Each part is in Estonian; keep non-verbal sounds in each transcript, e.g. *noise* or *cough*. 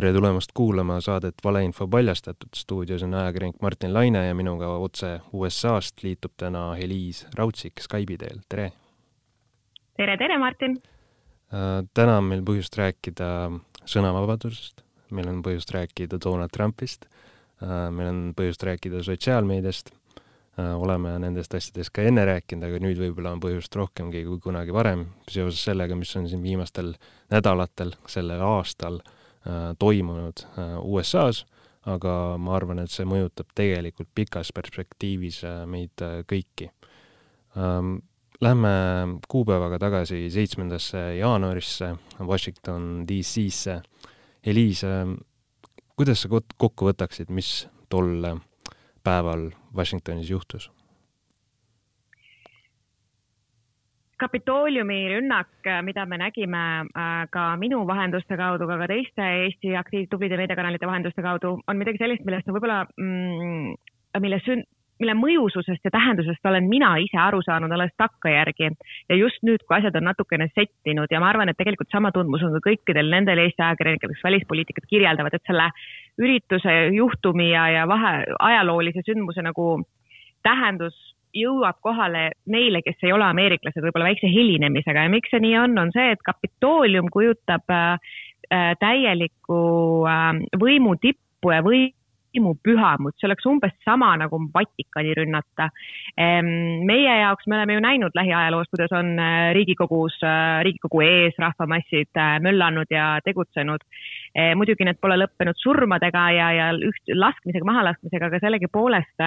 tere tulemast kuulama saadet Valeinfo paljastatud. stuudios on ajakirjanik Martin Laine ja minuga otse USA-st liitub täna Heliis Raudsik Skype'i teel, tere! tere, tere, Martin! Äh, täna on meil põhjust rääkida sõnavabadusest, meil on põhjust rääkida Donald Trumpist, äh, meil on põhjust rääkida sotsiaalmeediast, äh, oleme nendest asjadest ka enne rääkinud, aga nüüd võib-olla on põhjust rohkemgi kui kunagi varem seoses sellega, mis on siin viimastel nädalatel, sellel aastal äh, Äh, toimunud äh, USA-s, aga ma arvan, et see mõjutab tegelikult pikas perspektiivis äh, meid kõiki. Ähm, lähme kuupäevaga tagasi seitsmendasse jaanuarisse Washington DC-sse. Eliis, kuidas sa kokku võtaksid, mis tol päeval Washingtonis juhtus? Kapitooliumi rünnak, äh, mida me nägime äh, ka minu vahenduste kaudu, aga ka teiste Eesti aktiiv-, tublide meediakanalite vahenduste kaudu, on midagi sellist, millest ma võib-olla mm,, mille sün-, mille mõjususest ja tähendusest olen mina ise aru saanud alles takkajärgi. Ja just nüüd, kui asjad on natukene settinud ja ma arvan, et tegelikult sama tundmus on ka kõikidel nendel Eesti ajakirjanikel, kes välispoliitikat kirjeldavad, et selle ürituse juhtumi ja, ja vahe, ajaloolise sündmuse nagu tähendus jõuab kohale neile, kes ei ole ameeriklased, võib-olla väikse hilinemisega ja miks see nii on, on see, et Kapitoolium kujutab äh, äh täielikku äh, võimu tippu ja võimu pühamut, see oleks umbes sama nagu Vatikani rünnata. Ehm, meie jaoks, me oleme ju näinud lähiajaloos, kuidas on Riigikogus, Riigikogu ees rahvamassid möllanud ja tegutsenud. Ehm, muidugi need pole lõppenud surmadega ja, ja üht laskmisega, mahalaskmisega, aga sellegipoolest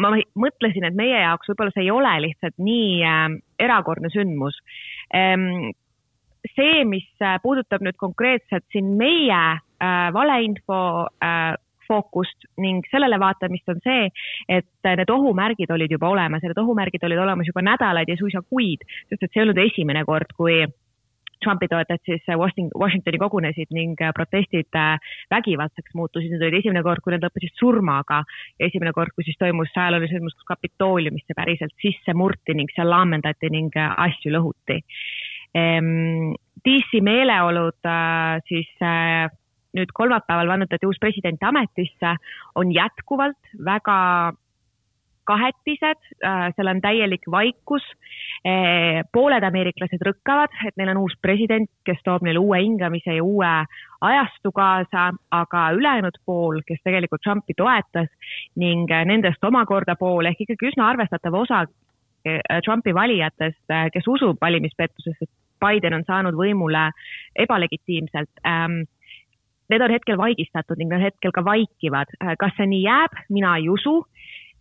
ma mõtlesin, et meie jaoks võib-olla see ei ole lihtsalt nii äh, erakordne sündmus ähm,. see, mis äh, puudutab nüüd konkreetselt siin meie äh, valeinfo fookust ning sellele vaatamist on see, et need ohumärgid olid juba olemas ja need ohumärgid olid olemas juba nädalaid ja suisa kuid, sest et see ei olnud esimene kord, kui Trumpi toetajad siis äh, Washingtoni kogunesid ning äh, protestid äh, vägivaldseks muutusid, need olid esimene kord, kui need lõppesid surmaga ja esimene kord, kui siis toimus ajalooline sündmus, kus Kapitooliumisse päriselt sisse murti ning seal laamendati ning asju lõhuti. Ehm, DC meeleolud siis nüüd kolmapäeval vannutati uus president ametisse, on jätkuvalt väga kahetised, seal on täielik vaikus Eh, pooled ameeriklased rõkkavad, et neil on uus president, kes toob neile uue hingamise ja uue ajastu kaasa, aga ülejäänud pool, kes tegelikult Trumpi toetas ning nendest omakorda pool ehk ikkagi üsna arvestatav osa Trumpi valijatest, kes usub valimispettusesse, et Biden on saanud võimule ebalegitiimselt ähm, need on hetkel vaigistatud ning nad hetkel ka vaikivad. kas see nii jääb, mina ei usu.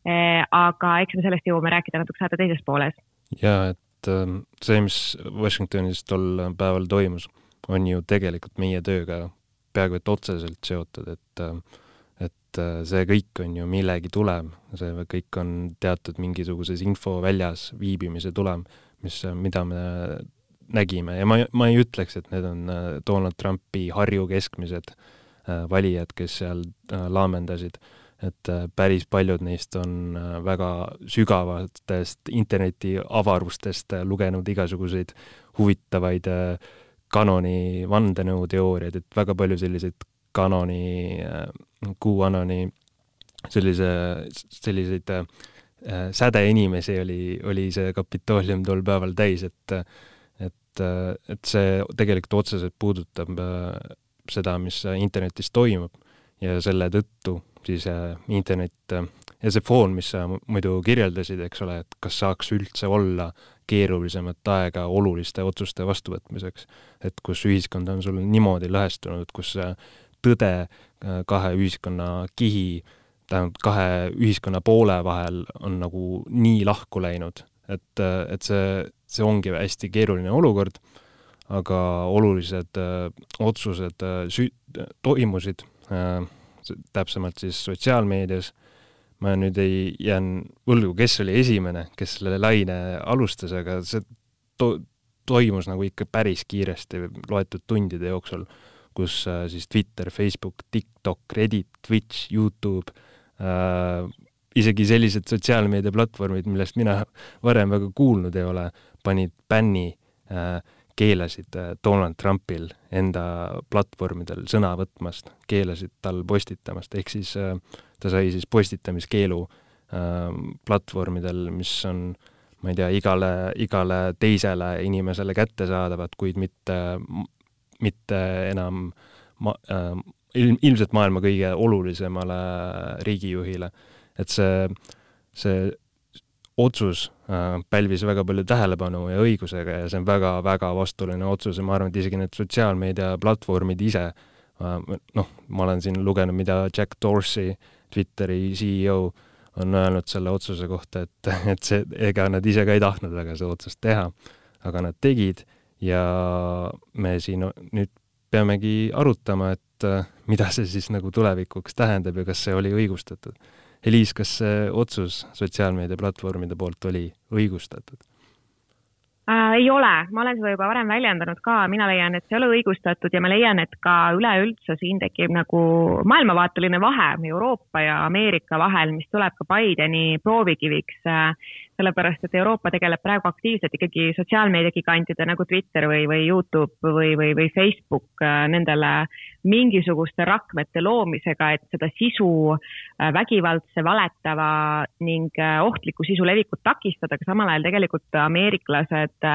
Aga eks me sellest jõuame rääkida natuke saate teises pooles. Jaa, et ähm, see, mis Washingtonis tol päeval toimus, on ju tegelikult meie tööga peaaegu et otseselt seotud, et ähm, et äh, see kõik on ju millegi tulem, see kõik on teatud mingisuguses infoväljas viibimise tulem, mis, mida me nägime. Ja ma, ma ei ütleks, et need on äh, Donald Trumpi Harju keskmised äh, valijad, kes seal laamendasid et äh, päris paljud neist on äh, väga sügavatest internetiavarustest äh, lugenud igasuguseid huvitavaid kanoni vandenõuteooriaid, et väga palju selliseid kanoni, QAnoni sellise, selliseid sädeinimesi oli, oli see Kapitoolium tol päeval täis, et et, et see tegelikult otseselt puudutab seda, mis internetis toimub. Ja selle tõttu siis äh, internet äh, ja see foon, mis sa muidu kirjeldasid, eks ole, et kas saaks üldse olla keerulisemat aega oluliste otsuste vastuvõtmiseks, et kus ühiskond on sul niimoodi lõhestunud, kus tõde äh, kahe ühiskonna kihi, tähendab, kahe ühiskonna poole vahel on nagu nii lahku läinud, et, et see, see ongi hästi keeruline olukord, aga olulised öö, otsused öö, sü-, toimusid öö, täpsemalt siis sotsiaalmeedias, ma nüüd ei, jään võlgu, kes oli esimene, kes selle laine alustas, aga see to-, toimus nagu ikka päris kiiresti, loetud tundide jooksul, kus äh, siis Twitter, Facebook, TikTok, Reddit, Twitch, Youtube äh,, isegi sellised sotsiaalmeediaplatvormid, millest mina *laughs* varem väga kuulnud ei ole, panid bänni äh, keelasid Donald Trumpil enda platvormidel sõna võtmast, keelasid tal postitamast, ehk siis ta sai siis postitamiskeelu platvormidel, mis on ma ei tea, igale, igale teisele inimesele kättesaadavad, kuid mitte, mitte enam ma- äh,, ilm, ilmselt maailma kõige olulisemale riigijuhile. et see, see otsus äh, pälvis väga palju tähelepanu ja õigusega ja see on väga-väga vastuoluline otsus ja ma arvan, et isegi need sotsiaalmeediaplatvormid ise äh,, noh, ma olen siin lugenud, mida Jack Dorsey, Twitteri CEO, on öelnud selle otsuse kohta, et, *laughs* et see, ega nad ise ka ei tahtnud väga seda otsust teha, aga nad tegid ja me siin nüüd peamegi arutama, et mida see siis nagu tulevikuks tähendab ja kas see oli õigustatud Eliis, kas see otsus sotsiaalmeediaplatvormide poolt oli õigustatud? äh,? ei ole, ma olen seda juba varem väljendanud ka, mina leian, et see ei ole õigustatud ja ma leian, et ka üleüldse siin tekib nagu maailmavaateline vahe Euroopa ja Ameerika vahel, mis tuleb ka Bideni proovikiviks äh, sellepärast et Euroopa tegeleb praegu aktiivselt ikkagi sotsiaalmeediagigantide nagu Twitter või, või Youtube või, või, või Facebook äh, nendele mingisuguste rakmete loomisega, et seda sisu, äh, vägivaldse, valetava ning äh, ohtliku sisu levikut takistada, aga samal ajal tegelikult ameeriklased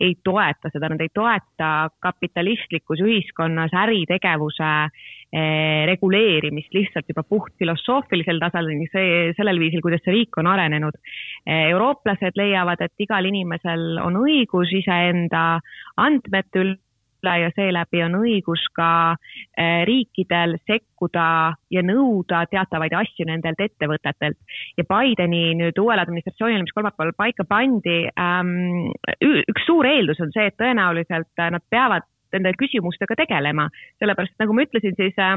ei toeta seda, nad ei toeta kapitalistlikus ühiskonnas äritegevuse Eh, reguleerimist lihtsalt juba puht filosoofilisel tasandil, see, sellel viisil, kuidas see riik on arenenud. Eh, eurooplased leiavad, et igal inimesel on õigus iseenda andmete üle ja seeläbi on õigus ka eh, riikidel sekkuda ja nõuda teatavaid asju nendelt ettevõtetelt. ja Bideni nüüd uuel administratsioonil, mis kolmapäeval paika pandi ähm,, üks suur eeldus on see, et tõenäoliselt nad peavad nende küsimustega tegelema, sellepärast nagu ma ütlesin, siis äh,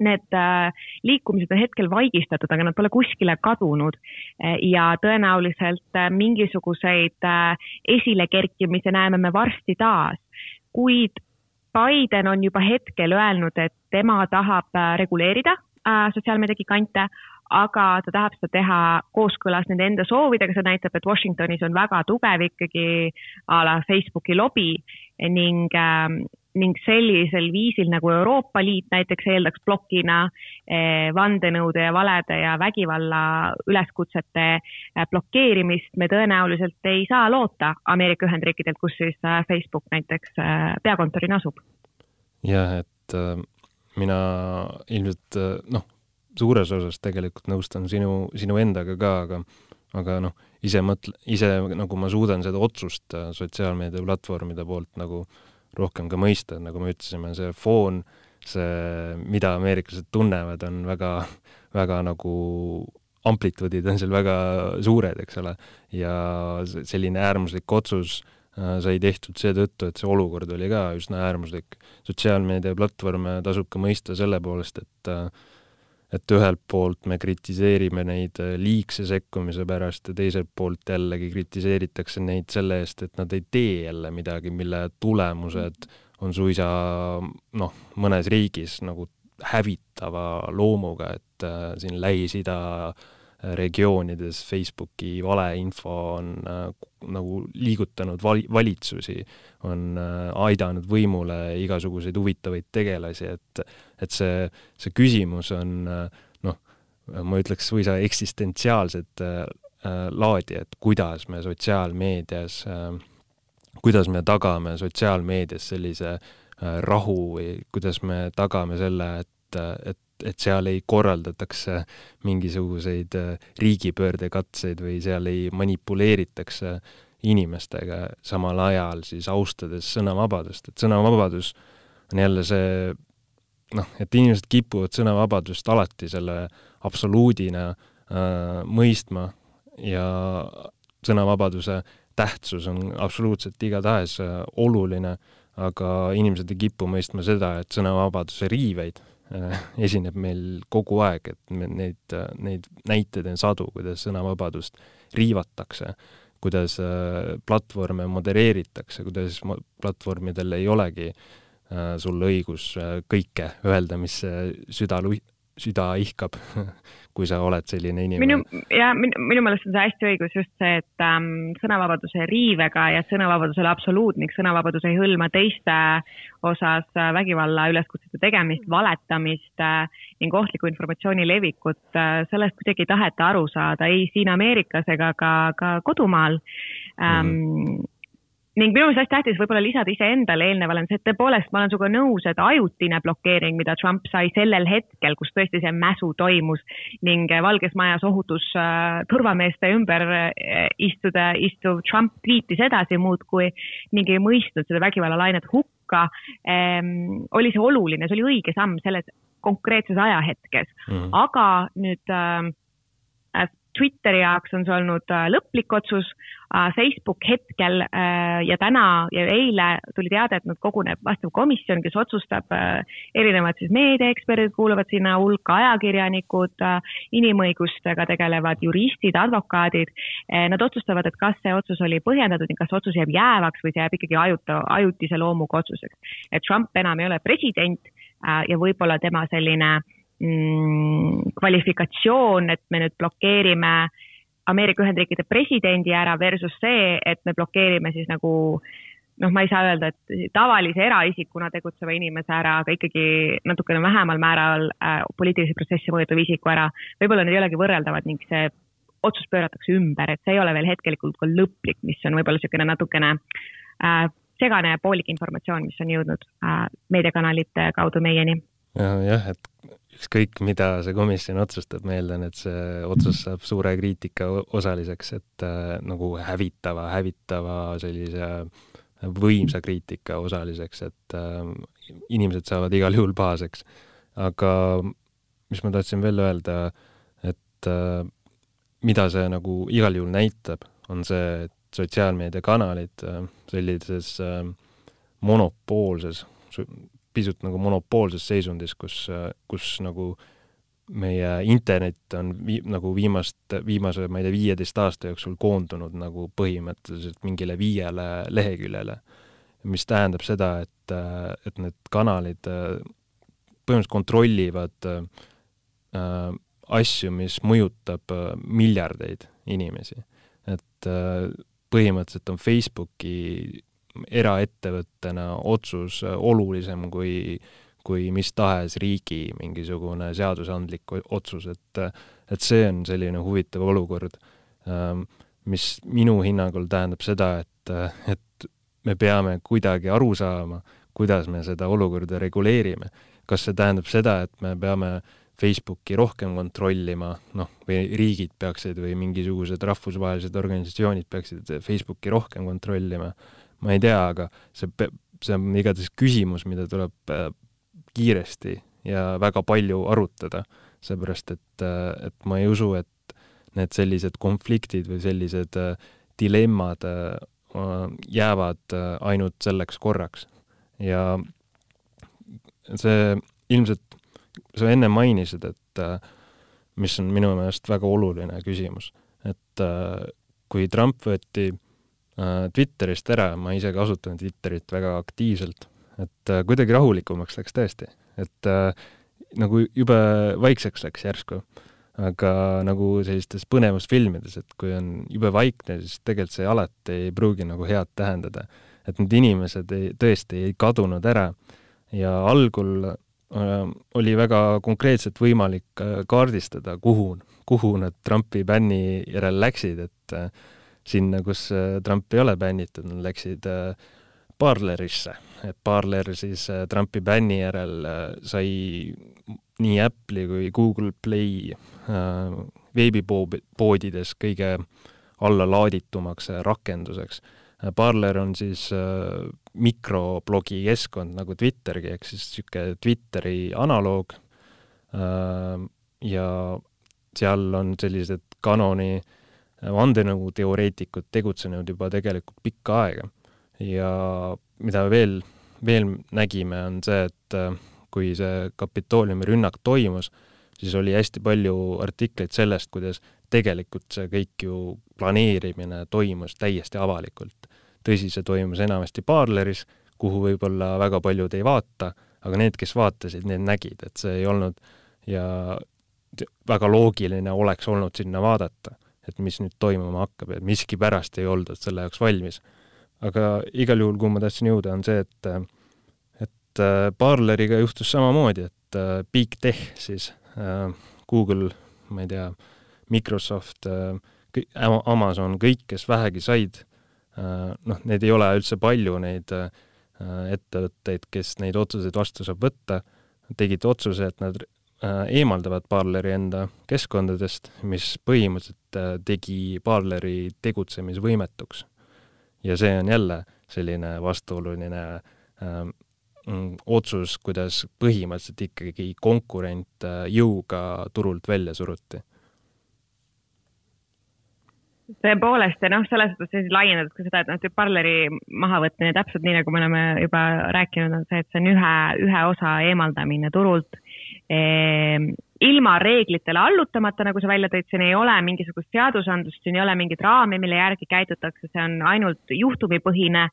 need äh, liikumised on hetkel vaigistatud, aga nad pole kuskile kadunud. Äh, ja tõenäoliselt mingisuguseid esilekerkimise näeme me varsti taas, kuid Biden on juba hetkel öelnud, et tema tahab reguleerida sotsiaalmeediagigante, aga ta tahab seda teha kooskõlas nende enda soovidega, see näitab, et Washingtonis on väga tugev ikkagi a la Facebooki lobi ning äh, ning sellisel viisil nagu Euroopa Liit näiteks eeldaks plokina eh, vandenõude ja valede ja vägivalla üleskutsete eh, blokeerimist, me tõenäoliselt ei saa loota Ameerika Ühendriikidelt, kus siis eh, Facebook näiteks peakontorina asub. jah, et mina ilmselt noh, suures osas tegelikult nõustun sinu, sinu endaga ka, aga aga noh, ise mõtle, ise nagu ma suudan seda otsust äh, sotsiaalmeediaplatvormide poolt nagu rohkem ka mõista, nagu me ütlesime, see foon, see, mida ameeriklased tunnevad, on väga, väga nagu amplituudid on seal väga suured, eks ole, ja selline äärmuslik otsus äh, sai tehtud seetõttu, et see olukord oli ka üsna äärmuslik. sotsiaalmeediaplatvorme tasub ka mõista selle poolest, et äh, et ühelt poolt me kritiseerime neid äh, liigse sekkumise pärast ja teiselt poolt jällegi kritiseeritakse neid selle eest, et nad ei tee jälle midagi, mille tulemused on suisa noh, mõnes riigis nagu hävitava loomuga, et äh, siin Lähis-Ida äh, regioonides Facebooki valeinfo on äh, nagu liigutanud vali-, valitsusi, on äh, aidanud võimule igasuguseid huvitavaid tegelasi, et et see, see küsimus on äh, noh, ma ütleks suisa eksistentsiaalset laadi, et kuidas me sotsiaalmeedias kuidas me tagame sotsiaalmeedias sellise rahu või kuidas me tagame selle, et, et et seal ei korraldataks mingisuguseid äh, riigipöördekatseid või seal ei manipuleeritaks inimestega, samal ajal siis austades sõnavabadust, et sõnavabadus on jälle see noh, et inimesed kipuvad sõnavabadust alati selle absoluudina äh, mõistma ja sõnavabaduse tähtsus on absoluutselt igatahes äh, oluline, aga inimesed ei kipu mõistma seda, et sõnavabaduse riiveid Äh, esineb meil kogu aeg, et me neid, neid näiteid on sadu, kuidas sõnavabadust riivatakse, kuidas äh, platvorme modereeritakse, kuidas platvormidel ei olegi äh, sul õigus kõike öelda, mis süda, süda ihkab *laughs* kui sa oled selline inimene. minu, ja minu, minu meelest on see hästi õigus just see, et ähm, sõnavabaduse riivega ja sõnavabadusele absoluut ning sõnavabadus ei hõlma teiste osas äh, vägivalla üleskutsete tegemist, valetamist äh, ning ohtliku informatsiooni levikut äh,, sellest kuidagi ei taheta aru saada ei siin Ameerikas ega ka, ka kodumaal ähm, mm ning minu meelest hästi tähtis võib-olla lisada iseendale eelnevale on see, et tõepoolest ma olen sinuga nõus, et ajutine blokeering, mida Trump sai sellel hetkel, kus tõesti see mäsu toimus ning Valges Majas ohutus äh, turvameeste ümber äh, istuda, istuv Trump tweetis edasi muudkui ning ei mõistnud seda vägivallalainet hukka ähm,. oli see oluline, see oli õige samm selles konkreetses ajahetkes mm, -hmm. aga nüüd äh, Twitteri jaoks on see olnud äh, lõplik otsus. Äh, Facebook hetkel äh, ja täna ja eile tuli teade, et nüüd koguneb vastav komisjon, kes otsustab, erinevad siis meediaeksperdid kuuluvad sinna hulka, ajakirjanikud, inimõigustega tegelevad juristid, advokaadid. Nad otsustavad, et kas see otsus oli põhjendatud ning kas otsus jääb jäävaks või see jääb ikkagi ajuta, ajutise loomuga otsuseks. et Trump enam ei ole president ja võib-olla tema selline äh, kvalifikatsioon, et me nüüd blokeerime Ameerika Ühendriikide presidendi ära versus see, et me blokeerime siis nagu noh, ma ei saa öelda, et tavalise eraisikuna tegutseva inimese ära, aga ikkagi natukene vähemal määral äh, poliitilisi protsesse mõjutav isiku ära. võib-olla need ei olegi võrreldavad ning see otsus pööratakse ümber, et see ei ole veel hetkelikult ka lõplik, mis on võib-olla niisugune natukene äh, segane ja poolik informatsioon, mis on jõudnud äh, meediakanalite kaudu meieni ja,. jah, et ükskõik, mida see komisjon otsustab, ma eeldan, et see otsus saab suure kriitika osaliseks, et äh, nagu hävitava, hävitava sellise võimsa kriitika osaliseks, et äh, inimesed saavad igal juhul pahaseks. aga mis ma tahtsin veel öelda, et äh, mida see nagu igal juhul näitab, on see, et sotsiaalmeediakanalid äh, sellises äh, monopoolses pisut nagu monopoolses seisundis, kus, kus nagu meie internet on vii-, nagu viimast, viimase, ma ei tea, viieteist aasta jooksul koondunud nagu põhimõtteliselt mingile viiele leheküljele. mis tähendab seda, et, et need kanalid põhimõtteliselt kontrollivad äh, asju, mis mõjutab äh, miljardeid inimesi. et äh, põhimõtteliselt on Facebooki eraettevõttena otsus olulisem kui, kui mis tahes riigi mingisugune seadusandlik otsus, et et see on selline huvitav olukord, ähm, mis minu hinnangul tähendab seda, et, et me peame kuidagi aru saama, kuidas me seda olukorda reguleerime. kas see tähendab seda, et me peame Facebooki rohkem kontrollima, noh, või riigid peaksid või mingisugused rahvusvahelised organisatsioonid peaksid Facebooki rohkem kontrollima ma ei tea, aga see, see on igatahes küsimus, mida tuleb äh, kiiresti ja väga palju arutada, seepärast et, äh, et ma ei usu, et need sellised konfliktid või sellised äh, dilemmad jäävad ainult selleks korraks. ja see ilmselt, sa enne mainisid, et mis on minu meelest väga oluline küsimus, et kui Trump võeti Äh, Twitterist ära, ma ise kasutan Twitterit väga aktiivselt, et äh, kuidagi rahulikumaks läks tõesti, et äh, nagu jube vaikseks läks järsku. aga nagu sellistes põnevusfilmides, et kui on jube vaikne, siis tegelikult see alati ei pruugi nagu head tähendada. et need inimesed ei, tõesti ei kadunud ära ja algul äh, oli väga konkreetselt võimalik äh, kaardistada, kuhu, kuhu nad Trumpi bänni järel läksid, et äh, sinna, kus äh, Trump ei ole bännitud, nad läksid äh, Parlerisse, et Parler siis äh, Trumpi bänni järel sai nii Apple'i kui Google Play veebipoodides kõige allalaaditumaks rakenduseks. Parler on siis mikroblogi keskkond nagu Twittergi, ehk siis niisugune Twitteri analoog ja seal on sellised Canoni äh, vandenõuteoreetikud tegutsenud juba tegelikult pikka aega. ja mida veel, veel nägime, on see, et äh, kui see Kapitooliumi rünnak toimus, siis oli hästi palju artikleid sellest, kuidas tegelikult see kõik ju planeerimine toimus täiesti avalikult. tõsi, see toimus enamasti Parleris, kuhu võib-olla väga paljud ei vaata, aga need, kes vaatasid, need nägid, et see ei olnud ja väga loogiline oleks olnud sinna vaadata, et mis nüüd toimuma hakkab ja miskipärast ei oldud selle jaoks valmis. aga igal juhul, kuhu ma tahtsin jõuda, on see, et et äh, Parleriga juhtus samamoodi, et äh, Big Tech siis äh,, Google, ma ei tea, Microsoft äh,, Amazon, kõik, kes vähegi said äh,, noh, neid ei ole üldse palju, neid äh, ettevõtteid, kes neid otsuseid vastu saab võtta, tegid otsuse, et nad Äh, eemaldavad Parleri enda keskkondadest, mis põhimõtteliselt äh, tegi Parleri tegutsemisvõimetuks. ja see on jälle selline vastuoluline äh, otsus, kuidas põhimõtteliselt ikkagi konkurent äh, jõuga turult välja suruti tõepoolest ja noh, selles suhtes siis laiendatud ka seda, et noh, parleri mahavõtmine täpselt nii, nagu me oleme juba rääkinud, on see, et see on ühe, ühe osa eemaldamine turult ilma reeglitele allutamata, nagu sa välja tõid, siin ei ole mingisugust seadusandlust, siin ei ole mingit raami, mille järgi käidutakse, see on ainult juhtumipõhine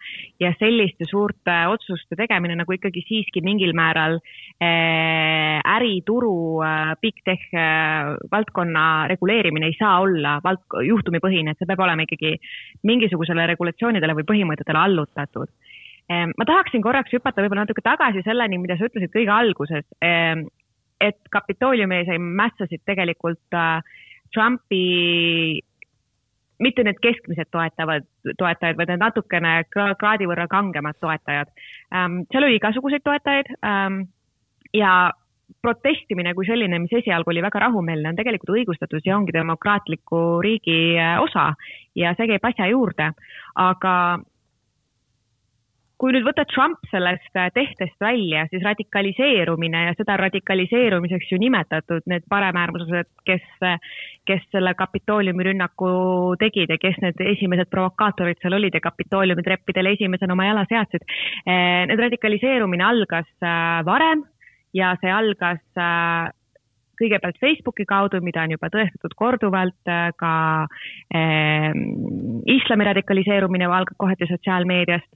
ja selliste suurte otsuste tegemine nagu ikkagi siiski mingil määral äh, ärituru äh, big tech äh, valdkonna reguleerimine ei saa olla vald-, juhtumipõhine, et see peab olema ikkagi mingisugusele regulatsioonidele või põhimõtetele allutatud. Ehm, ma tahaksin korraks hüpata võib-olla natuke tagasi selleni, mida sa ütlesid kõige alguses. Ehm, et Kapitooliumi ees mässasid tegelikult äh, Trumpi mitte need keskmised toetavad, toetajad, vaid need natukene kraadi võrra kangemad toetajad ähm,. seal oli igasuguseid toetajaid ähm, ja protestimine kui selline, mis esialgu oli väga rahumeelne, on tegelikult õigustatud ja ongi demokraatliku riigi äh, osa ja see käib asja juurde. aga kui nüüd võtta Trump sellest äh, tehtest välja, siis radikaliseerumine ja seda radikaliseerumiseks ju nimetatud need paremäärmuslased, kes, kes selle Kapitooliumi rünnaku tegid ja kes need esimesed provokaatorid seal olid ja Kapitooliumi treppidele esimesena oma jala seadsid. Äh, need radikaliseerumine algas äh, varem ja see algas kõigepealt Facebooki kaudu, mida on juba tõestatud korduvalt, äh, ka äh, islami radikaliseerumine algab kohati sotsiaalmeediast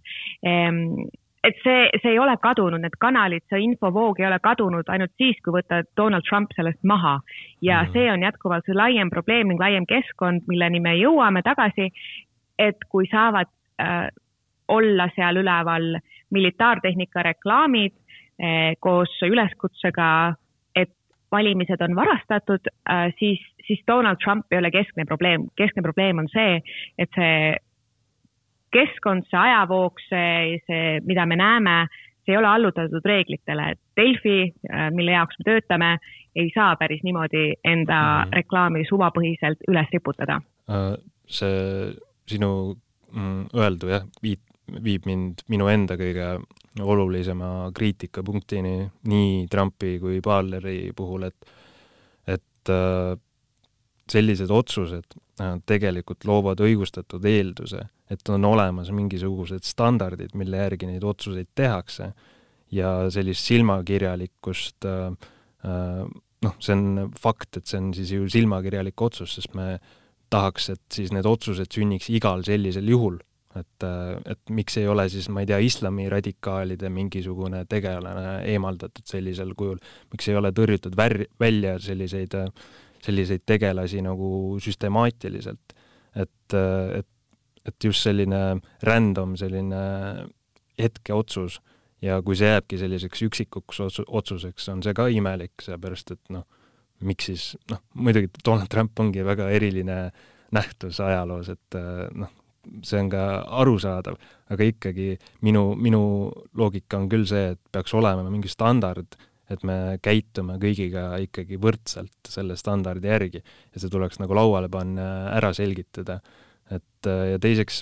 ähm, et see, see ei ole kadunud, need kanalid, see infovoog ei ole kadunud ainult siis, kui võtta Donald Trump sellest maha. ja mm. see on jätkuvalt see laiem probleem ning laiem keskkond, milleni me jõuame tagasi, et kui saavad äh, olla seal üleval militaartehnika reklaamid äh, koos üleskutsega valimised on varastatud, äh, siis, siis Donald Trump ei ole keskne probleem. keskne probleem on see, et see keskkond, see ajavoog, see, see, mida me näeme, see ei ole allutatud reeglitele. Delfi, äh, mille jaoks me töötame, ei saa päris niimoodi enda mm. reklaami suvapõhiselt üles riputada. Äh, see sinu mm, öeldu jah, viit-, viib mind minu enda kõige olulisema kriitikapunktini nii Trumpi kui Balleri puhul, et et äh, sellised otsused äh, tegelikult loovad õigustatud eelduse, et on olemas mingisugused standardid, mille järgi neid otsuseid tehakse ja sellist silmakirjalikkust äh, noh, see on fakt, et see on siis ju silmakirjalik otsus, sest me tahaks, et siis need otsused sünniks igal sellisel juhul et, et miks ei ole siis, ma ei tea, islamiradikaalide mingisugune tegelane eemaldatud sellisel kujul, miks ei ole tõrjutud vär-, välja selliseid, selliseid tegelasi nagu süstemaatiliselt. et, et, et just selline random, selline hetkeotsus ja kui see jääbki selliseks üksikuks otsu-, otsuseks, on see ka imelik, sellepärast et noh, miks siis, noh, muidugi Donald Trump ongi väga eriline nähtus ajaloos, et noh, see on ka arusaadav, aga ikkagi minu, minu loogika on küll see, et peaks olema mingi standard, et me käitume kõigiga ikkagi võrdselt selle standardi järgi ja see tuleks nagu lauale panna, ära selgitada. et ja teiseks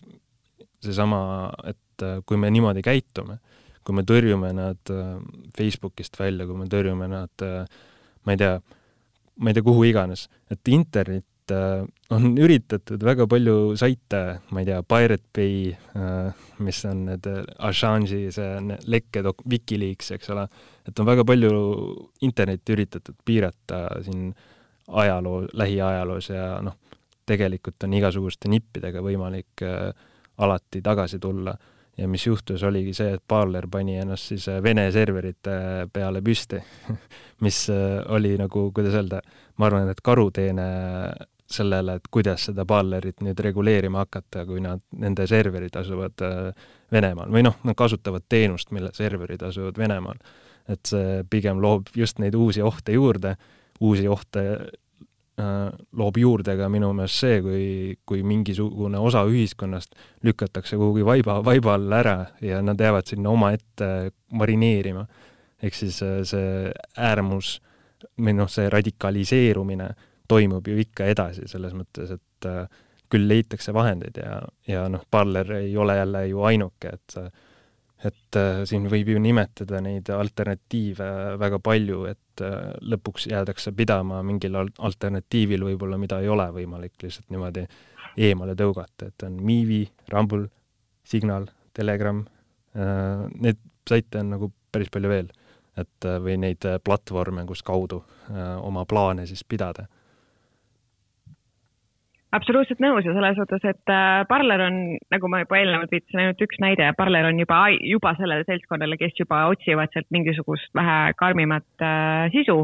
seesama, et kui me niimoodi käitume, kui me tõrjume nad Facebookist välja, kui me tõrjume nad ma ei tea, ma ei tea, kuhu iganes, et internet et äh, on üritatud väga palju saite, ma ei tea, Pirate Bay, äh, mis on need äh, Assange'i see lekked, Wikileaks, eks ole, et on väga palju internetti üritatud piirata siin ajaloo, lähiajaloos ja noh, tegelikult on igasuguste nippidega võimalik alati tagasi tulla. Ja mis juhtus, oligi see, et Parler pani ennast siis Vene serverite peale püsti *laughs* mis oli nagu, kuidas öelda, ma arvan, et karuteene sellele, et kuidas seda Parlerit nüüd reguleerima hakata, kui nad, nende serverid asuvad Venemaal või noh, nad kasutavad teenust, mille serverid asuvad Venemaal. et see pigem loob just neid uusi ohte juurde, uusi ohte Äh, loob juurde ka minu meelest see, kui, kui mingisugune osa ühiskonnast lükatakse kuhugi vaiba, vaiba all ära ja nad jäävad sinna omaette marineerima. ehk siis äh, see äärmus või noh, see radikaliseerumine toimub ju ikka edasi, selles mõttes, et äh, küll leitakse vahendeid ja, ja noh, Parler ei ole jälle ju ainuke, et et äh, siin võib ju nimetada neid alternatiive väga palju, et äh, lõpuks jäädakse pidama mingil alternatiivil võib-olla, mida ei ole võimalik lihtsalt niimoodi eemale tõugata, et on Miivi, Rumble, Signal, Telegram äh,, neid saite on nagu päris palju veel, et äh, või neid äh, platvorme, kus kaudu äh, oma plaane siis pidada absoluutselt nõus ja selles suhtes, et äh, Parler on, nagu ma juba eelnevalt viitasin, ainult üks näide ja Parler on juba, juba sellele seltskonnale, kes juba otsivad sealt mingisugust vähe karmimat äh, sisu.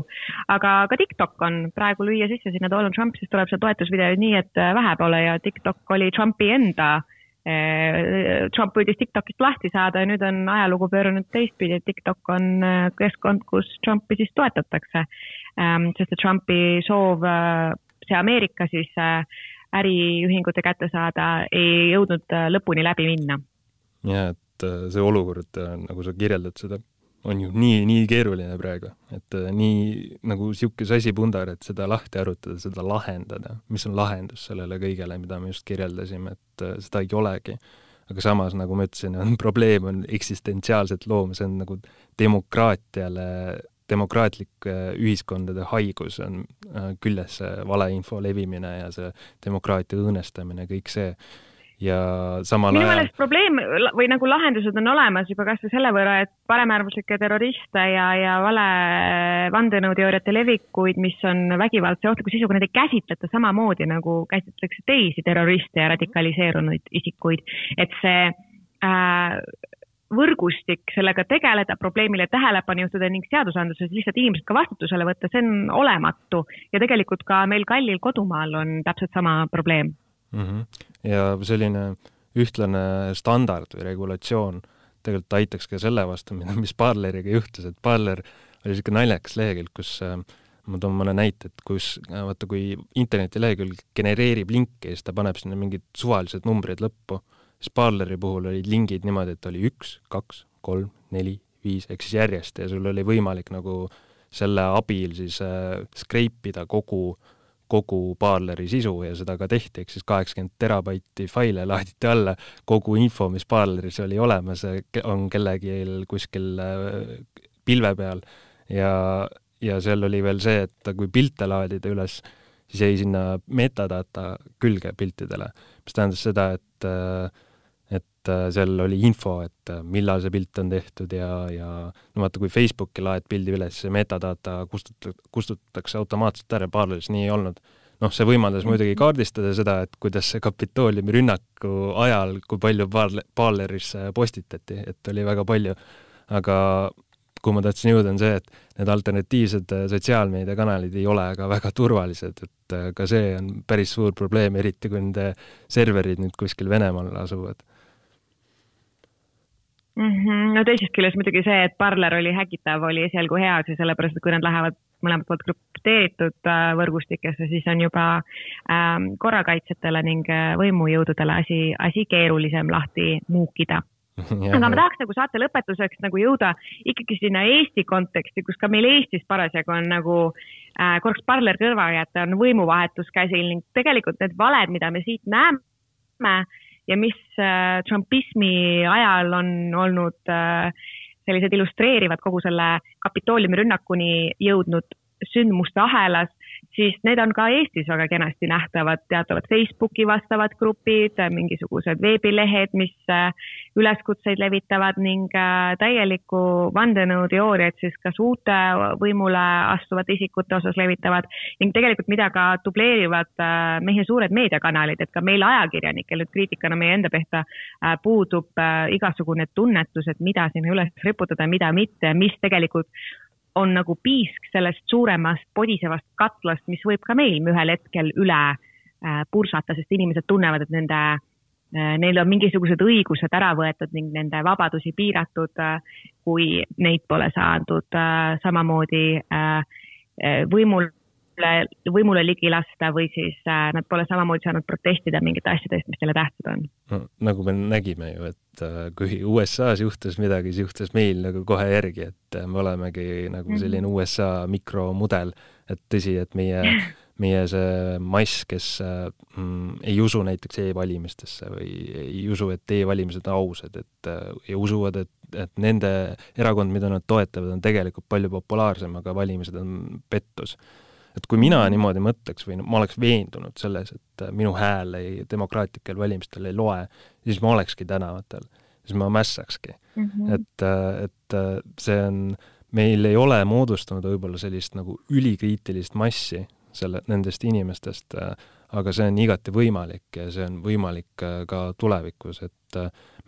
aga ka TikTok on praegu lüüa sisse sinna Donald Trump, siis tuleb seal toetusvideoid nii, et äh, vähe pole ja TikTok oli Trumpi enda äh, Trump püüdis TikTokist lahti saada ja nüüd on ajalugu pööranud teistpidi, et TikTok on äh, keskkond, kus Trumpi siis toetatakse. Ähm, sest et Trumpi soov see Ameerika siis äh, äriühingute kätte saada, ei jõudnud äh, lõpuni läbi minna. ja et äh, see olukord, äh, nagu sa kirjeldad seda, on ju nii, nii keeruline praegu, et nii nagu niisugune sasipundar, et seda lahti arutada, seda lahendada, mis on lahendus sellele kõigele, mida me just kirjeldasime, et seda ei olegi. aga samas, nagu ma ütlesin, on *laughs* probleem on eksistentsiaalselt loom, see on nagu demokraatiale demokraatlik ühiskondade haigus on äh, küljes see valeinfo levimine ja see demokraatia õõnestamine, kõik see. ja samal minu ajal... meelest probleem või nagu lahendused on olemas juba kasvõi selle võrra, et paremäärmuslikke terroriste ja, ja vale vandenõuteooriate levikuid, mis on vägivaldse ohtliku sisuga, neid ei käsitleta samamoodi nagu käsitletakse teisi terroriste ja radikaliseerunud isikuid, et see äh, võrgustik sellega tegeleda, probleemile tähelepanu juhtida ning seadusandluses lihtsalt inimesed ka vastutusele võtta, see on olematu ja tegelikult ka meil kallil kodumaal on täpselt sama probleem mm. -hmm. ja selline ühtlane standard või regulatsioon tegelikult aitaks ka selle vastu, mis Parleriga juhtus, et Parler oli niisugune naljakas lehekülg, kus äh, ma toon mõne näite, et kus äh, vaata, kui internetilehekülg genereerib linke ja siis ta paneb sinna mingid suvalised numbrid lõppu Sparleri puhul olid lingid niimoodi, et oli üks, kaks, kolm, neli, viis, ehk siis järjest ja sul oli võimalik nagu selle abil siis äh, scrape ida kogu, kogu Parleri sisu ja seda ka tehti, ehk siis kaheksakümmend terabaiti faile laaditi alla, kogu info, mis Parleris oli olemas, on kellelgi kuskil äh, pilve peal ja, ja seal oli veel see, et kui pilte laadida üles, siis jäi sinna metadata külge piltidele, mis tähendas seda, et äh, et äh, seal oli info, et äh, millal see pilt on tehtud ja, ja no vaata, kui Facebooki laed pildi üles, see metadata kustut-, kustutatakse automaatselt ära, Parleris nii ei olnud. noh, see võimaldas muidugi mhm. kaardistada seda, et kuidas see Kapitooliumi rünnaku ajal, kui palju Parle-, Parleris postitati, et oli väga palju, aga kuhu ma tahtsin jõuda, on see, et need alternatiivsed äh, sotsiaalmeediakanalid ei ole ka väga turvalised, et ka see on päris suur probleem, eriti kui nende serverid nüüd kuskil Venemaal asuvad mm. -hmm. no teisest küljest muidugi see, et parler oli häkitav, oli esialgu hea, sellepärast et kui nad lähevad mõlemalt poolt krüpteeritud äh, võrgustikesse, siis on juba ähm, korrakaitsjatele ning äh, võimujõududele asi, asi keerulisem lahti muukida *laughs* aga ma tahaks nagu saate lõpetuseks nagu jõuda ikkagi sinna Eesti konteksti, kus ka meil Eestis parasjagu on nagu äh, korraks parler kõrva jätta, on võimuvahetus käsil ning tegelikult need valed, mida me siit näeme ja mis äh, trumpismi ajal on olnud äh, sellised illustreerivad kogu selle Kapitooliumi rünnakuni jõudnud sündmuste ahelas, siis need on ka Eestis väga kenasti nähtavad, teatavad Facebooki vastavad grupid, mingisugused veebilehed, mis äh, üleskutseid levitavad ning äh, täielikku vandenõuteooriat siis kas uute võimule astuvate isikute osas levitavad ning tegelikult mida ka dubleerivad äh, meie suured meediakanalid, et ka meil ajakirjanikel nüüd kriitikana meie enda pihta puudub igasugune tunnetus, et mida sinna üles riputada, mida mitte, mis tegelikult on nagu piisk sellest suuremast podisevast katlast, mis võib ka meil ühel hetkel üle äh, pursata, sest inimesed tunnevad, et nende, äh, neil on mingisugused õigused ära võetud ning nende vabadusi piiratud, äh, kui neid pole saadud samamoodi võimul võimule ligi lasta või siis äh, nad pole samamoodi saanud protestida mingite asjade eest, mis neile tähtsad on no,. nagu me nägime ju, et äh, kui USA-s juhtus midagi, siis juhtus meil nagu kohe järgi, et äh, me olemegi nagu mhm. selline USA mikromudel, et tõsi, et meie meie see mass, kes mm, ei usu näiteks e-valimistesse või ei usu, et e-valimised on ausad, et ja usuvad, et, et nende erakond, mida nad toetavad, on tegelikult palju populaarsem, aga valimised on pettus et kui mina niimoodi mõtleks või ma oleks veendunud selles, et äh, minu hääl ei, demokraatlikel valimistel ei loe, siis ma olekski tänavatel, siis ma mässakski mm. -hmm. et, äh, et äh, see on, meil ei ole moodustunud võib-olla sellist nagu ülikriitilist massi selle, nendest inimestest, aga see on igati võimalik ja see on võimalik ka tulevikus, et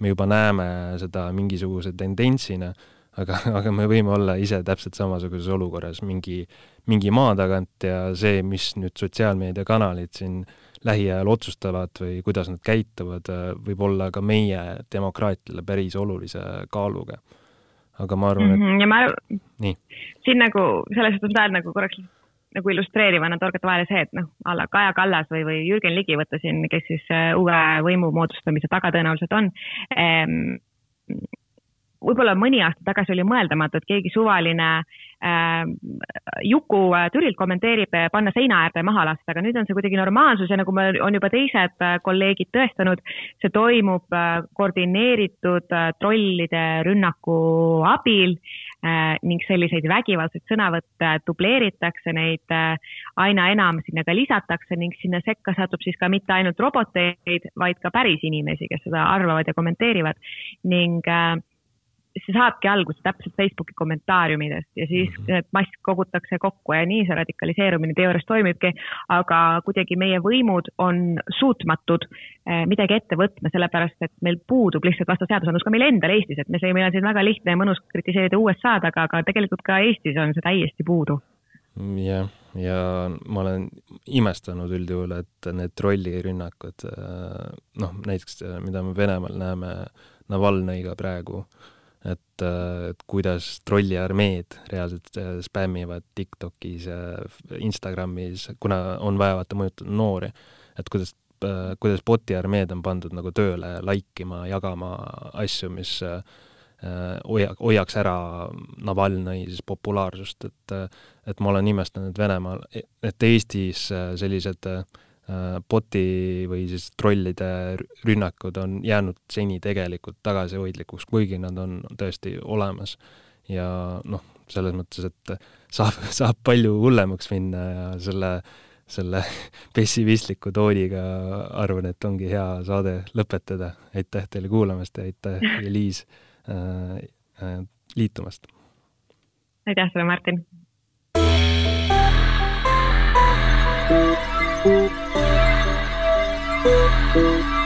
me juba näeme seda mingisuguse tendentsina, aga, aga me võime olla ise täpselt samasuguses olukorras mingi mingi maa tagant ja see, mis nüüd sotsiaalmeediakanalid siin lähiajal otsustavad või kuidas nad käituvad, võib olla ka meie demokraatiale päris olulise kaaluga. aga ma arvan, et mm. -hmm. ja ma arvan, siin nagu selles suhtes tahad nagu korraks nagu illustreerivana torgata vahele see, et noh, a la Kaja Kallas või, või Jürgen Ligi võtta siin, kes siis äh, uue võimu moodustamise taga tõenäoliselt on ehm, võib-olla mõni aasta tagasi oli mõeldamatu, et keegi suvaline äh, Juku äh, Türilt kommenteerib, äh, panna seina äärde maha lasta, aga nüüd on see kuidagi normaalsus ja nagu me, on juba teised äh, kolleegid tõestanud, see toimub koordineeritud trollide rünnaku abil ning selliseid vägivaldseid sõnavõtte dubleeritakse, neid aina enam sinna ka lisatakse ning sinna sekka satub siis ka mitte ainult roboteid, vaid ka päris inimesi, kes seda arvavad ja kommenteerivad. Ning äh, see saabki alguse täpselt Facebooki kommentaariumidest ja siis -hmm. need mass kogutakse kokku ja nii see radikaliseerumine teoorias toimibki, aga kuidagi meie võimud on suutmatud eh, midagi ette võtma, sellepärast et meil puudub lihtsalt vastav seadusandlus ka meil endal Eestis, et me, meil on siin väga lihtne ja mõnus kritiseerida USA-d, aga, aga tegelikult ka Eestis on see täiesti puudu. Jah, ja ma olen imestanud üldjuhul, et need trollirünnakud, eh, noh, näiteks mida me Venemaal näeme Navalnõiga praegu äh,, et, et kuidas trolliarmeed reaalselt äh, spämmivad TikTokis Instagramis, kuna on vaja vaata mõjutada noori, et kuidas, äh, kuidas bot'i armeed on pandud nagu tööle like ima, jagama asju, mis äh, hoia-, hoiaks ära Navalnõi siis populaarsust, et et ma olen imestanud Venemaal, et Eestis sellised äh, Äh, bot'i või siis trollide rünnakud on jäänud seni tegelikult tagasihoidlikuks, kuigi nad on tõesti olemas. ja noh, selles mõttes, et saab, saab palju hullemaks minna ja selle, selle *laughs* pessimistliku tooniga arvan, et ongi hea saade lõpetada. aitäh teile kuulamast ja aitäh, Eliis äh,, äh, liitumast! aitäh sulle, Martin! Thank you. Música